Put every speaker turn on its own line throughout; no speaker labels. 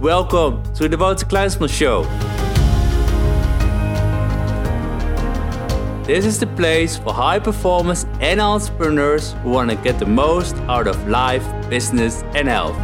Welcome to the Wouter Kleinsman Show. This is the place for high performers and entrepreneurs who want to get the most out of life, business and health.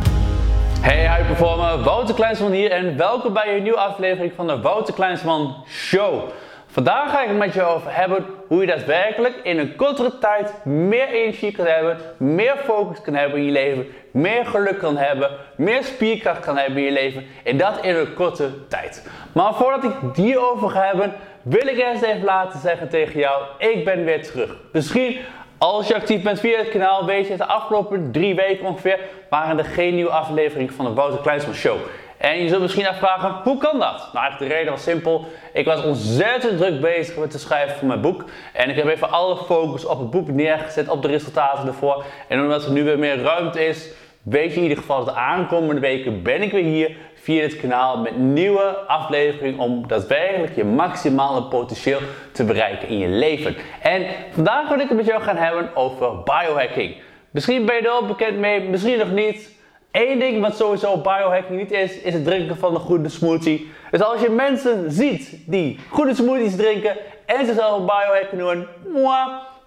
Hey high performer, Wouter Kleinsman hier en welkom bij een nieuwe aflevering van de Wouter Kleinsman Show. Vandaag ga ik het met je over hebben hoe je daadwerkelijk in een kortere tijd meer energie kan hebben, meer focus kan hebben in je leven, meer geluk kan hebben, meer spierkracht kan hebben in je leven en dat in een korte tijd. Maar voordat ik die over ga hebben, wil ik eerst even laten zeggen tegen jou, ik ben weer terug. Misschien als je actief bent via het kanaal, weet je de afgelopen drie weken ongeveer waren er geen nieuwe afleveringen van de Wouter Kleinsman Show. En je zult misschien afvragen, hoe kan dat? Nou, eigenlijk de reden was simpel. Ik was ontzettend druk bezig met het schrijven van mijn boek. En ik heb even alle focus op het boek neergezet, op de resultaten ervoor. En omdat er nu weer meer ruimte is, weet je in ieder geval dat de aankomende weken ben ik weer hier via dit kanaal met nieuwe afleveringen om daadwerkelijk je maximale potentieel te bereiken in je leven. En vandaag wil ik het met jou gaan hebben over biohacking. Misschien ben je er al bekend mee, misschien nog niet. Eén ding wat sowieso biohacking niet is, is het drinken van een goede smoothie. Dus als je mensen ziet die goede smoothies drinken en zichzelf biohacking doen,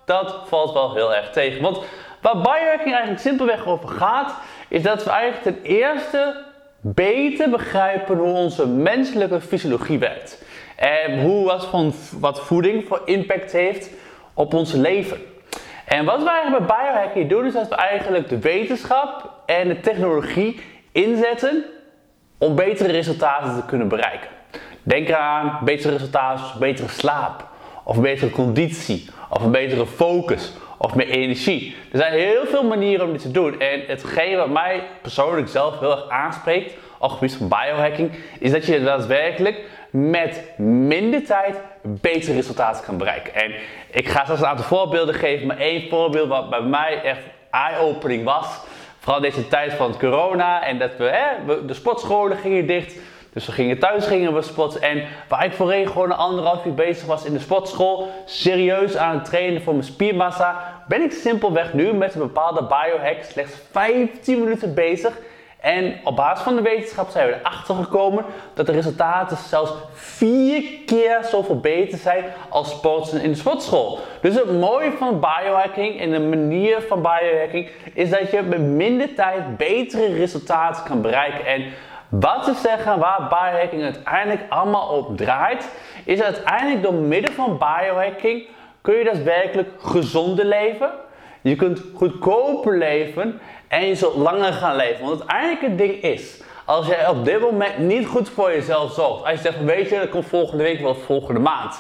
dat valt wel heel erg tegen. Want waar biohacking eigenlijk simpelweg over gaat, is dat we eigenlijk ten eerste beter begrijpen hoe onze menselijke fysiologie werkt. En hoe wat, van, wat voeding voor impact heeft op ons leven. En wat we eigenlijk bij biohacking doen, is dat we eigenlijk de wetenschap en de technologie inzetten om betere resultaten te kunnen bereiken. Denk eraan betere resultaten betere slaap, of betere conditie, of een betere focus, of meer energie. Er zijn heel veel manieren om dit te doen. En hetgeen wat mij persoonlijk zelf heel erg aanspreekt op gebied van biohacking, is dat je daadwerkelijk met minder tijd betere resultaten kan bereiken. En ik ga straks een aantal voorbeelden geven, maar één voorbeeld wat bij mij echt eye-opening was. Vooral deze tijd van corona en dat we, hè, de sportscholen gingen dicht. Dus we gingen thuis gingen we sporten. En waar ik voorheen gewoon een anderhalf uur bezig was in de sportschool, serieus aan het trainen voor mijn spiermassa, ben ik simpelweg nu met een bepaalde biohack slechts 15 minuten bezig en op basis van de wetenschap zijn we erachter gekomen dat de resultaten zelfs vier keer zoveel beter zijn als sporten in de sportschool. Dus het mooie van biohacking en de manier van biohacking is dat je met minder tijd betere resultaten kan bereiken. En wat te zeggen waar biohacking uiteindelijk allemaal op draait, is uiteindelijk door middel van biohacking kun je daadwerkelijk gezonder leven. Je kunt goedkoper leven en je zult langer gaan leven. Want uiteindelijk het ding is, als jij op dit moment niet goed voor jezelf zorgt. Als je zegt, weet je, dat komt volgende week wel volgende maand.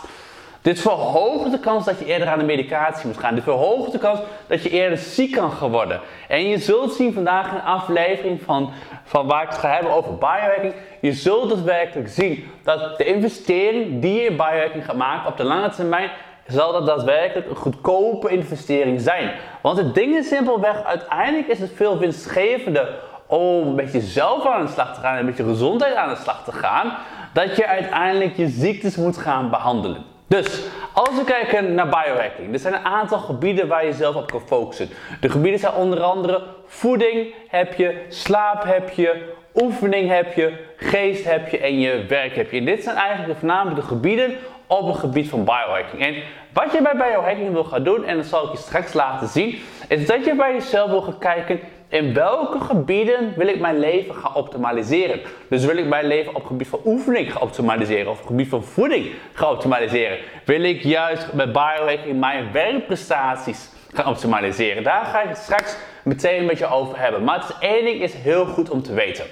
Dit verhoogt de kans dat je eerder aan de medicatie moet gaan. Dit verhoogt de kans dat je eerder ziek kan worden. En je zult zien vandaag een aflevering van, van waar ik het ga hebben over biohacking. Je zult het werkelijk zien dat de investering die je in biohacking gaat maken op de lange termijn zal dat daadwerkelijk een goedkope investering zijn. Want het ding is simpelweg, uiteindelijk is het veel winstgevender om met jezelf aan de slag te gaan en met je gezondheid aan de slag te gaan, dat je uiteindelijk je ziektes moet gaan behandelen. Dus als we kijken naar biohacking, er zijn een aantal gebieden waar je zelf op kan focussen. De gebieden zijn onder andere voeding heb je, slaap heb je, oefening heb je, geest heb je en je werk heb je. En dit zijn eigenlijk voornamelijk de gebieden op het gebied van biohacking. En wat je bij biohacking wil gaan doen, en dat zal ik je straks laten zien, is dat je bij jezelf wil gaan kijken in welke gebieden wil ik mijn leven gaan optimaliseren. Dus wil ik mijn leven op het gebied van oefening gaan optimaliseren of op het gebied van voeding gaan optimaliseren. Wil ik juist met biohacking mijn werkprestaties gaan optimaliseren. Daar ga ik het straks meteen met je over hebben. Maar het is één ding is heel goed om te weten.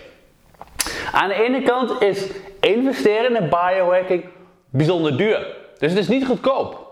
Aan de ene kant is investeren in biohacking bijzonder duur. Dus het is niet goedkoop.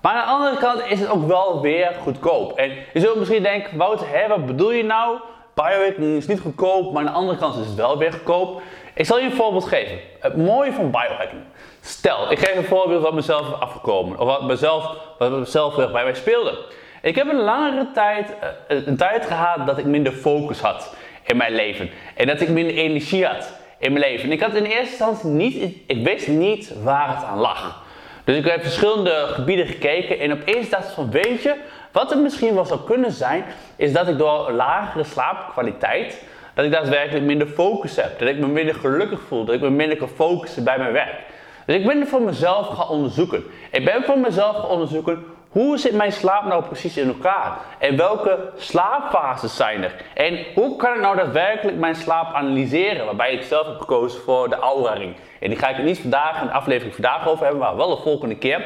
Maar aan de andere kant is het ook wel weer goedkoop. En je zult misschien denken, Wouter, wat bedoel je nou? Biohacking is niet goedkoop, maar aan de andere kant is het wel weer goedkoop. Ik zal je een voorbeeld geven. Het mooie van biohacking. Stel, ik geef een voorbeeld wat mezelf is afgekomen. Of wat mezelf, wat mezelf bij mij speelde. Ik heb een langere tijd, eh, een tijd gehad dat ik minder focus had in mijn leven. En dat ik minder energie had in mijn leven. En ik had in eerste instantie niet, ik wist niet waar het aan lag. Dus ik heb verschillende gebieden gekeken en opeens dacht ik van weet je, wat het misschien wel zou kunnen zijn, is dat ik door lagere slaapkwaliteit dat ik daadwerkelijk minder focus heb. Dat ik me minder gelukkig voel. Dat ik me minder kan focussen bij mijn werk. Dus ik ben er voor mezelf gaan onderzoeken. Ik ben voor mezelf gaan onderzoeken hoe zit mijn slaap nou precies in elkaar? En welke slaapfases zijn er? En hoe kan ik nou daadwerkelijk mijn slaap analyseren? Waarbij ik zelf heb gekozen voor de Aura Ring. En die ga ik niet vandaag in de aflevering vandaag over hebben, maar wel de volgende keer.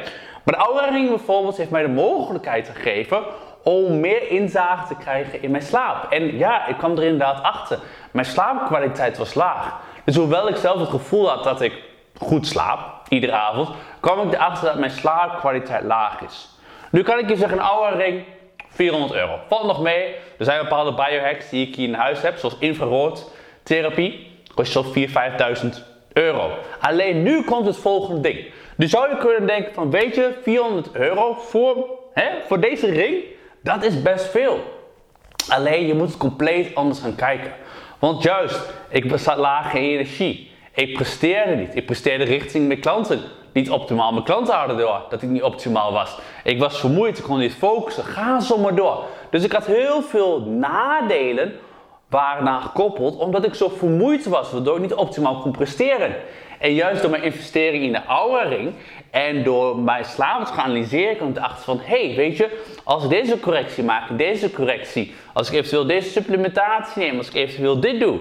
Maar de Aura Ring bijvoorbeeld heeft mij de mogelijkheid gegeven om meer inzage te krijgen in mijn slaap. En ja, ik kwam er inderdaad achter. Mijn slaapkwaliteit was laag. Dus hoewel ik zelf het gevoel had dat ik goed slaap, iedere avond, kwam ik erachter dat mijn slaapkwaliteit laag is. Nu kan ik je zeggen, een oude ring, 400 euro. Valt nog mee. Er zijn bepaalde biohacks die ik hier in huis heb, zoals infraroodtherapie. Kost zo'n 4.000, 5.000 euro. Alleen nu komt het volgende ding. Nu zou je kunnen denken van, weet je, 400 euro voor, hè, voor deze ring, dat is best veel. Alleen je moet het compleet anders gaan kijken. Want juist, ik zat laag in energie. Ik presteerde niet. Ik presteerde richting mijn klanten niet optimaal. Mijn klanten hadden door dat ik niet optimaal was. Ik was vermoeid, ik kon niet focussen. Ga zo maar door. Dus ik had heel veel nadelen waarna gekoppeld, omdat ik zo vermoeid was, waardoor ik niet optimaal kon presteren. En juist door mijn investering in de oude ring en door mijn slaap te gaan analyseren, kwam ik erachter van, hé, hey, weet je, als ik deze correctie maak, deze correctie, als ik eventueel deze supplementatie neem, als ik eventueel dit doe,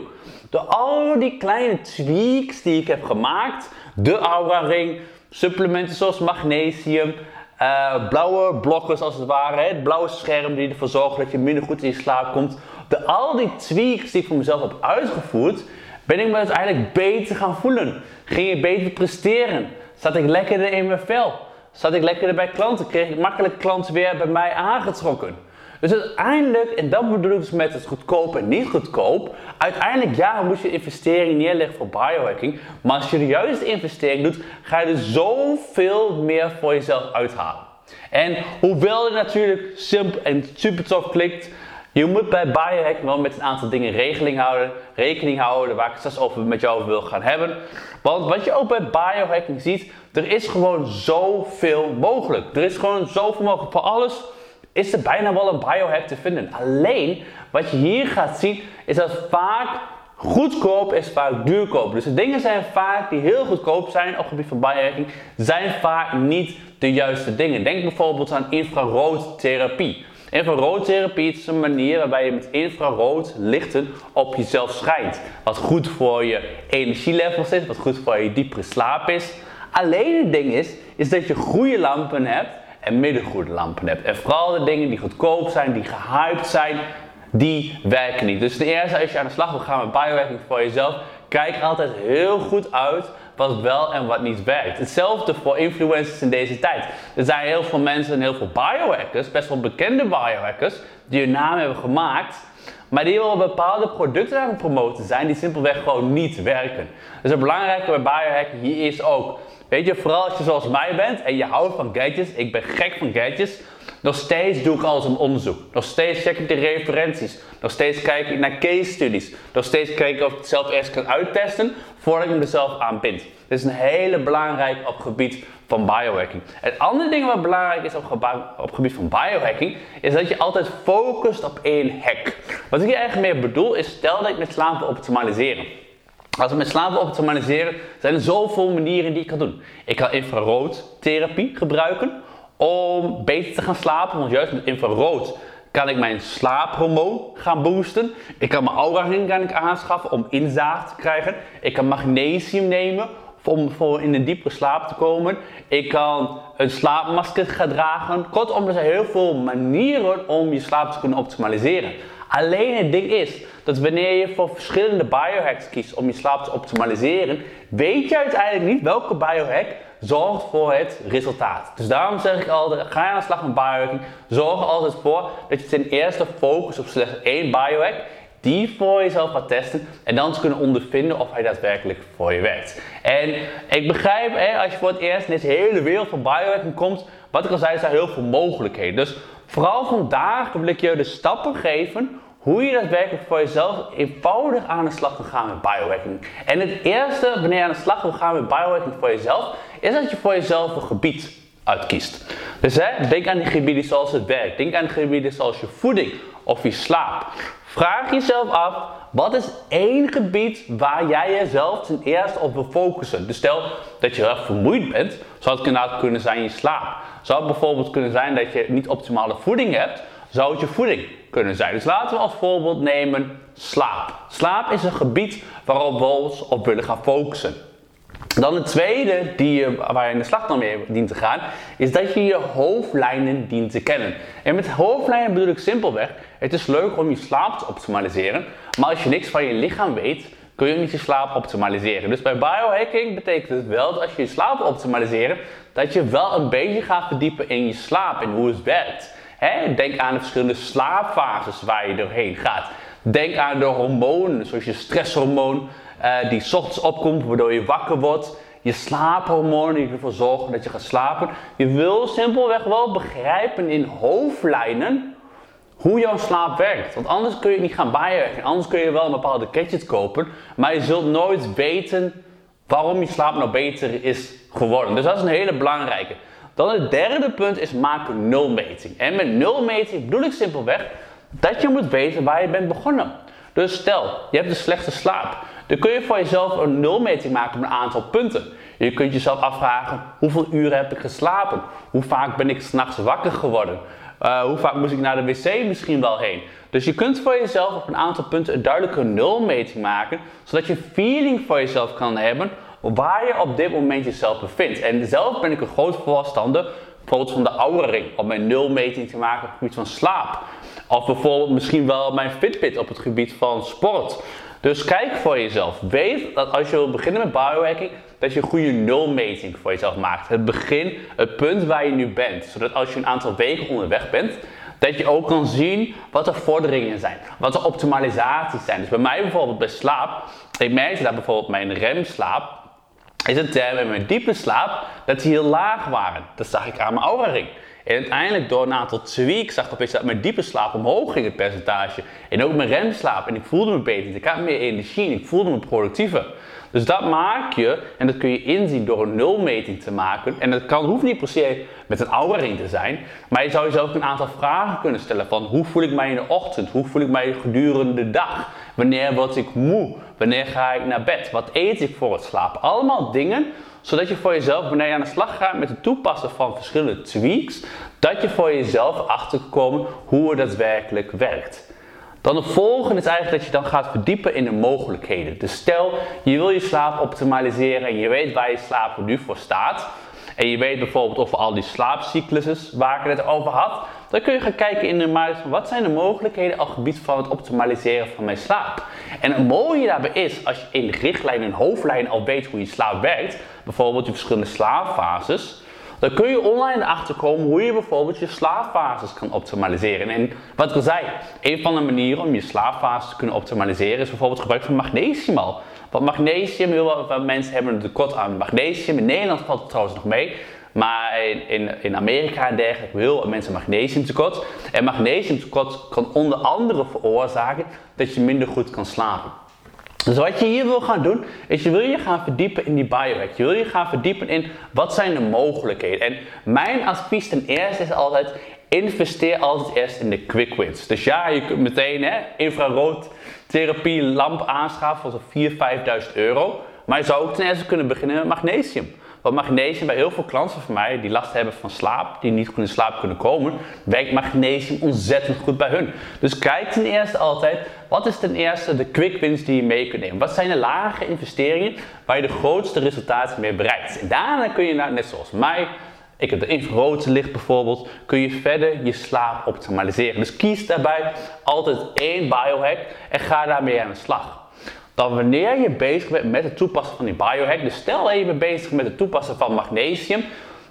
door al die kleine tweaks die ik heb gemaakt, de aura ring, supplementen zoals magnesium, uh, blauwe blokkers als het ware, het blauwe scherm die ervoor zorgt dat je minder goed in slaap komt. De, al die tweaks die ik voor mezelf heb uitgevoerd, ben ik me uiteindelijk beter gaan voelen. Ging ik beter presteren. Zat ik lekkerder in mijn vel. Zat ik lekkerder bij klanten. Kreeg ik makkelijk klanten weer bij mij aangetrokken. Dus uiteindelijk, en dat bedoel ik dus met het goedkoop en niet goedkoop. Uiteindelijk, ja, moet je investering neerleggen voor biohacking. Maar als je de juiste investering doet, ga je er zoveel meer voor jezelf uithalen. En hoewel het natuurlijk simpel en super tof klikt, je moet bij biohacking wel met een aantal dingen rekening houden, rekening houden, waar ik het straks over met jou over wil gaan hebben. Want wat je ook bij biohacking ziet, er is gewoon zoveel mogelijk. Er is gewoon zoveel mogelijk voor alles is er bijna wel een biohack te vinden. Alleen wat je hier gaat zien is dat vaak goedkoop is vaak duurkoop. Dus de dingen zijn vaak die heel goedkoop zijn op het gebied van biohacking, zijn vaak niet de juiste dingen. Denk bijvoorbeeld aan infraroodtherapie. Infraroodtherapie is een manier waarbij je met infrarood lichten op jezelf schijnt. Wat goed voor je energielevels is, wat goed voor je diepere slaap is. Alleen het ding is, is dat je goede lampen hebt en middengoede lampen hebt. En vooral de dingen die goedkoop zijn, die gehyped zijn, die werken niet. Dus ten eerste, als je aan de slag wil gaan met biohacking voor jezelf, kijk altijd heel goed uit wat wel en wat niet werkt. Hetzelfde voor influencers in deze tijd. Er zijn heel veel mensen en heel veel biohackers, best wel bekende biohackers, die hun naam hebben gemaakt, maar die wel bepaalde producten aan promoten zijn die simpelweg gewoon niet werken. Dus het belangrijke bij biohacking hier is ook Weet je, vooral als je zoals mij bent en je houdt van gadgets, ik ben gek van gadgets, nog steeds doe ik alles een onderzoek. Nog steeds check ik de referenties. Nog steeds kijk ik naar case studies. Nog steeds kijk ik of ik het zelf eerst kan uittesten voordat ik me er zelf aan. Dit is een hele belangrijk op gebied van biohacking. Het andere ding wat belangrijk is op, op gebied van biohacking, is dat je altijd focust op één hack. Wat ik hier eigenlijk meer bedoel, is stel dat ik met slaap wil optimaliseren. Als we met slapen optimaliseren, zijn er zoveel manieren die ik kan doen. Ik kan infraroottherapie gebruiken om beter te gaan slapen. Want juist met infrarood kan ik mijn slaaphormoon gaan boosten. Ik kan mijn aura ring kan ik aanschaffen om inzaag te krijgen. Ik kan magnesium nemen om in een diepere slaap te komen. Ik kan een slaapmasker gaan dragen. Kortom, er zijn heel veel manieren om je slaap te kunnen optimaliseren. Alleen het ding is dat wanneer je voor verschillende biohacks kiest om je slaap te optimaliseren, weet je uiteindelijk niet welke biohack zorgt voor het resultaat. Dus daarom zeg ik altijd, ga je aan de slag met biohacking, zorg er altijd voor dat je ten eerste focust op slechts één biohack, die voor jezelf gaat testen en dan te kunnen ondervinden of hij daadwerkelijk voor je werkt. En ik begrijp, hè, als je voor het eerst in deze hele wereld van biohacking komt, wat ik al zei, zijn heel veel mogelijkheden. Dus vooral vandaag wil ik je de stappen geven hoe je daadwerkelijk voor jezelf eenvoudig aan de slag kan gaan met biohacking. En het eerste, wanneer je aan de slag wil gaan met biohacking voor jezelf, is dat je voor jezelf een gebied uitkiest. Dus hè, denk aan die gebieden zoals het werk, denk aan gebieden zoals je voeding of je slaap. Vraag jezelf af, wat is één gebied waar jij jezelf ten eerste op wil focussen? Dus stel dat je erg vermoeid bent, zou het inderdaad kunnen zijn je slaap. Zou het bijvoorbeeld kunnen zijn dat je niet optimale voeding hebt, zou het je voeding kunnen zijn. Dus laten we als voorbeeld nemen slaap. Slaap is een gebied waarop we ons op willen gaan focussen. Dan het tweede die je, waar je in de slag dan mee dient te gaan, is dat je je hoofdlijnen dient te kennen. En met hoofdlijnen bedoel ik simpelweg, het is leuk om je slaap te optimaliseren, maar als je niks van je lichaam weet, kun je niet je slaap optimaliseren. Dus bij biohacking betekent het wel dat als je je slaap optimaliseren, dat je wel een beetje gaat verdiepen in je slaap en hoe het werkt. denk aan de verschillende slaapfases waar je doorheen gaat. Denk aan de hormonen, zoals je stresshormoon, uh, die ochtends opkomt, waardoor je wakker wordt. Je slaaphormonen die ervoor zorgen dat je gaat slapen. Je wil simpelweg wel begrijpen in hoofdlijnen hoe jouw slaap werkt. Want anders kun je niet gaan bijwerken. Anders kun je wel een bepaalde gadget kopen, maar je zult nooit weten waarom je slaap nou beter is geworden. Dus dat is een hele belangrijke. Dan het derde punt is maak een nulmeting. En met nulmeting bedoel ik simpelweg dat je moet weten waar je bent begonnen. Dus stel, je hebt een slechte slaap. Dan kun je voor jezelf een nulmeting maken met een aantal punten. Je kunt jezelf afvragen, hoeveel uren heb ik geslapen? Hoe vaak ben ik s'nachts wakker geworden? Uh, hoe vaak moest ik naar de wc misschien wel heen? Dus je kunt voor jezelf op een aantal punten een duidelijke nulmeting maken, zodat je feeling voor jezelf kan hebben waar je op dit moment jezelf bevindt. En zelf ben ik een groot voorstander, bijvoorbeeld van de oude ring, om mijn nulmeting te maken op het gebied van slaap. Of bijvoorbeeld misschien wel mijn Fitbit op het gebied van sport. Dus kijk voor jezelf. Weet dat als je wil beginnen met biohacking, dat je een goede nulmeting voor jezelf maakt. Het begin, het punt waar je nu bent. Zodat als je een aantal weken onderweg bent, dat je ook kan zien wat er vorderingen zijn. Wat er optimalisaties zijn. Dus bij mij bijvoorbeeld bij slaap. Ik merkte dat bijvoorbeeld mijn remslaap is een term in mijn diepe slaap dat die heel laag waren. Dat zag ik aan mijn aura ring. En uiteindelijk door een aantal tweaks zag ik opeens dat mijn diepe slaap omhoog ging, het percentage. En ook mijn remslaap. En ik voelde me beter. Ik had meer energie en ik voelde me productiever. Dus dat maak je, en dat kun je inzien door een nulmeting te maken. En dat kan, hoeft niet per se met een ouwering te zijn. Maar je zou jezelf een aantal vragen kunnen stellen van hoe voel ik mij in de ochtend? Hoe voel ik mij gedurende de dag? Wanneer word ik moe? Wanneer ga ik naar bed? Wat eet ik voor het slapen? Allemaal dingen zodat je voor jezelf, wanneer je aan de slag gaat met het toepassen van verschillende tweaks, dat je voor jezelf achterkomt hoe het daadwerkelijk werkt. Dan de volgende is eigenlijk dat je dan gaat verdiepen in de mogelijkheden. Dus stel, je wil je slaap optimaliseren en je weet waar je slaap nu voor staat. En je weet bijvoorbeeld over al die slaapcyclussen waar ik het over had. Dan kun je gaan kijken in de markt van wat zijn de mogelijkheden op gebied van het optimaliseren van mijn slaap. En het mooie daarbij is, als je in richtlijn en hoofdlijn al weet hoe je slaap werkt, bijvoorbeeld je verschillende slaapfases, dan kun je online achterkomen hoe je bijvoorbeeld je slaapfases kan optimaliseren. En wat ik al zei, een van de manieren om je slaapfases te kunnen optimaliseren is bijvoorbeeld gebruik van magnesium al. Want magnesium, heel veel mensen hebben een tekort aan magnesium. In Nederland valt het trouwens nog mee. Maar in, in Amerika en dergelijke heel veel mensen magnesiumtekort. En magnesiumtekort kan onder andere veroorzaken dat je minder goed kan slapen. Dus wat je hier wil gaan doen, is je wil je gaan verdiepen in die biohack. Je wil je gaan verdiepen in wat zijn de mogelijkheden. En mijn advies ten eerste is altijd, investeer altijd eerst in de quick wins. Dus ja, je kunt meteen hè, infrarood therapie lamp aanschaffen voor zo'n 4.000, 5.000 euro. Maar je zou ook ten eerste kunnen beginnen met magnesium. Want magnesium bij heel veel klanten van mij die last hebben van slaap, die niet goed in slaap kunnen komen, werkt magnesium ontzettend goed bij hun. Dus kijk ten eerste altijd, wat is ten eerste de quick wins die je mee kunt nemen? Wat zijn de lage investeringen waar je de grootste resultaten mee bereikt? En daarna kun je, net zoals mij, ik heb de infrarood licht bijvoorbeeld, kun je verder je slaap optimaliseren. Dus kies daarbij altijd één biohack en ga daarmee aan de slag. Dan wanneer je bezig bent met het toepassen van die biohack, dus stel dat je bent bezig met het toepassen van magnesium,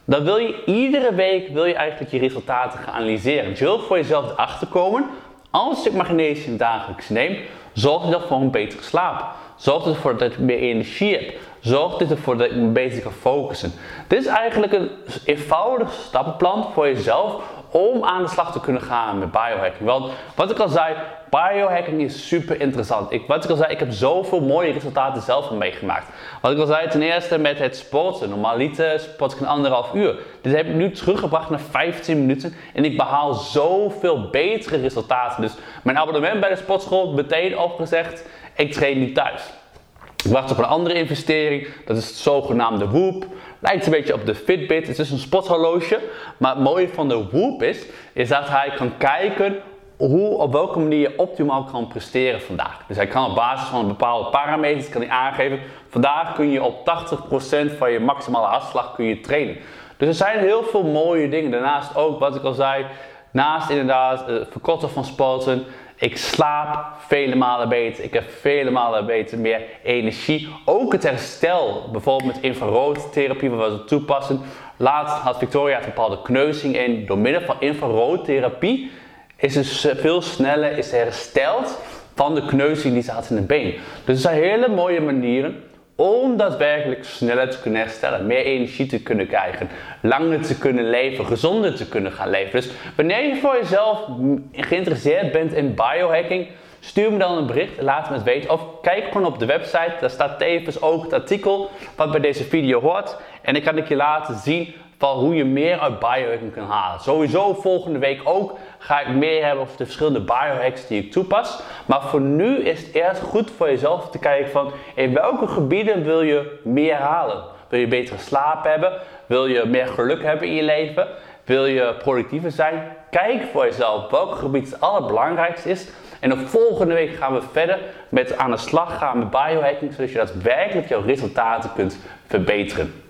dan wil je iedere week wil je eigenlijk je resultaten gaan analyseren. Dus je wilt voor jezelf erachter komen, als ik magnesium dagelijks neem, zorgt dat voor een betere slaap. Zorgt ervoor dat ik meer energie heb. Zorgt ervoor dat ik me beter kan focussen. Dit is eigenlijk een eenvoudig stappenplan voor jezelf om aan de slag te kunnen gaan met biohacking. Want wat ik al zei, biohacking is super interessant. Ik, wat ik al zei, ik heb zoveel mooie resultaten zelf al meegemaakt. Wat ik al zei, ten eerste met het sporten. Normaliter sport ik een anderhalf uur. Dit heb ik nu teruggebracht naar 15 minuten en ik behaal zoveel betere resultaten. Dus mijn abonnement bij de sportschool meteen opgezegd. Ik train nu thuis. Ik wacht op een andere investering, dat is het zogenaamde Whoop. Lijkt een beetje op de Fitbit, het is een sporthorloge. Maar het mooie van de Whoop is, is dat hij kan kijken hoe, op welke manier je optimaal kan presteren vandaag. Dus hij kan op basis van bepaalde parameters kan hij aangeven, vandaag kun je op 80% van je maximale hartslag kun je trainen. Dus er zijn heel veel mooie dingen. Daarnaast ook, wat ik al zei, naast inderdaad het verkorten van sporten, ik slaap vele malen beter. Ik heb vele malen beter meer energie. Ook het herstel, bijvoorbeeld met infraroottherapie, waar we toepassen. Laatst had Victoria een bepaalde kneuzing in. Door middel van infraroodtherapie is het veel sneller is hersteld van de kneuzing die ze had in het been. Dus er zijn hele mooie manieren om daadwerkelijk sneller te kunnen herstellen, meer energie te kunnen krijgen, langer te kunnen leven, gezonder te kunnen gaan leven. Dus wanneer je voor jezelf geïnteresseerd bent in biohacking, stuur me dan een bericht, laat me het weten. Of kijk gewoon op de website, daar staat tevens ook het artikel wat bij deze video hoort. En dan kan ik je laten zien van hoe je meer uit biohacking kan halen. Sowieso volgende week ook ga ik meer hebben over de verschillende biohacks die ik toepas. Maar voor nu is het eerst goed voor jezelf te kijken van in welke gebieden wil je meer halen. Wil je betere slaap hebben? Wil je meer geluk hebben in je leven? Wil je productiever zijn? Kijk voor jezelf welk gebied het allerbelangrijkste is. En de volgende week gaan we verder met aan de slag gaan met biohacking, zodat je daadwerkelijk jouw resultaten kunt verbeteren.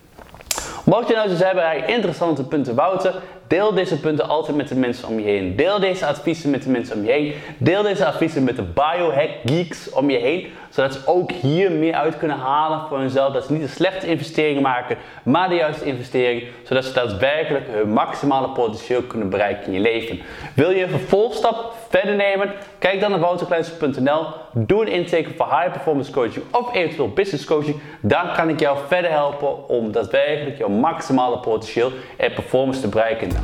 Mocht je nou eens hebben, interessante punten Wouter, deel deze punten altijd met de mensen om je heen. Deel deze adviezen met de mensen om je heen. Deel deze adviezen met de biohack geeks om je heen, zodat ze ook hier meer uit kunnen halen voor hunzelf. Dat ze niet de slechte investeringen maken, maar de juiste investering, zodat ze daadwerkelijk hun maximale potentieel kunnen bereiken in je leven. Wil je een vervolgstap verder nemen? Kijk dan naar wouterkleins.nl. Doe een intake voor high performance coaching of eventueel business coaching. Dan kan ik jou verder helpen om daadwerkelijk jouw maximale potentieel en performance te bereiken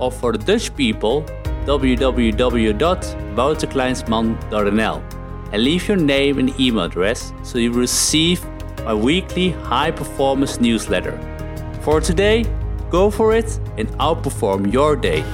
or for the Dutch people, www.wouterkleinsman.nl and leave your name and email address so you receive my weekly high performance newsletter. For today, go for it and outperform your day.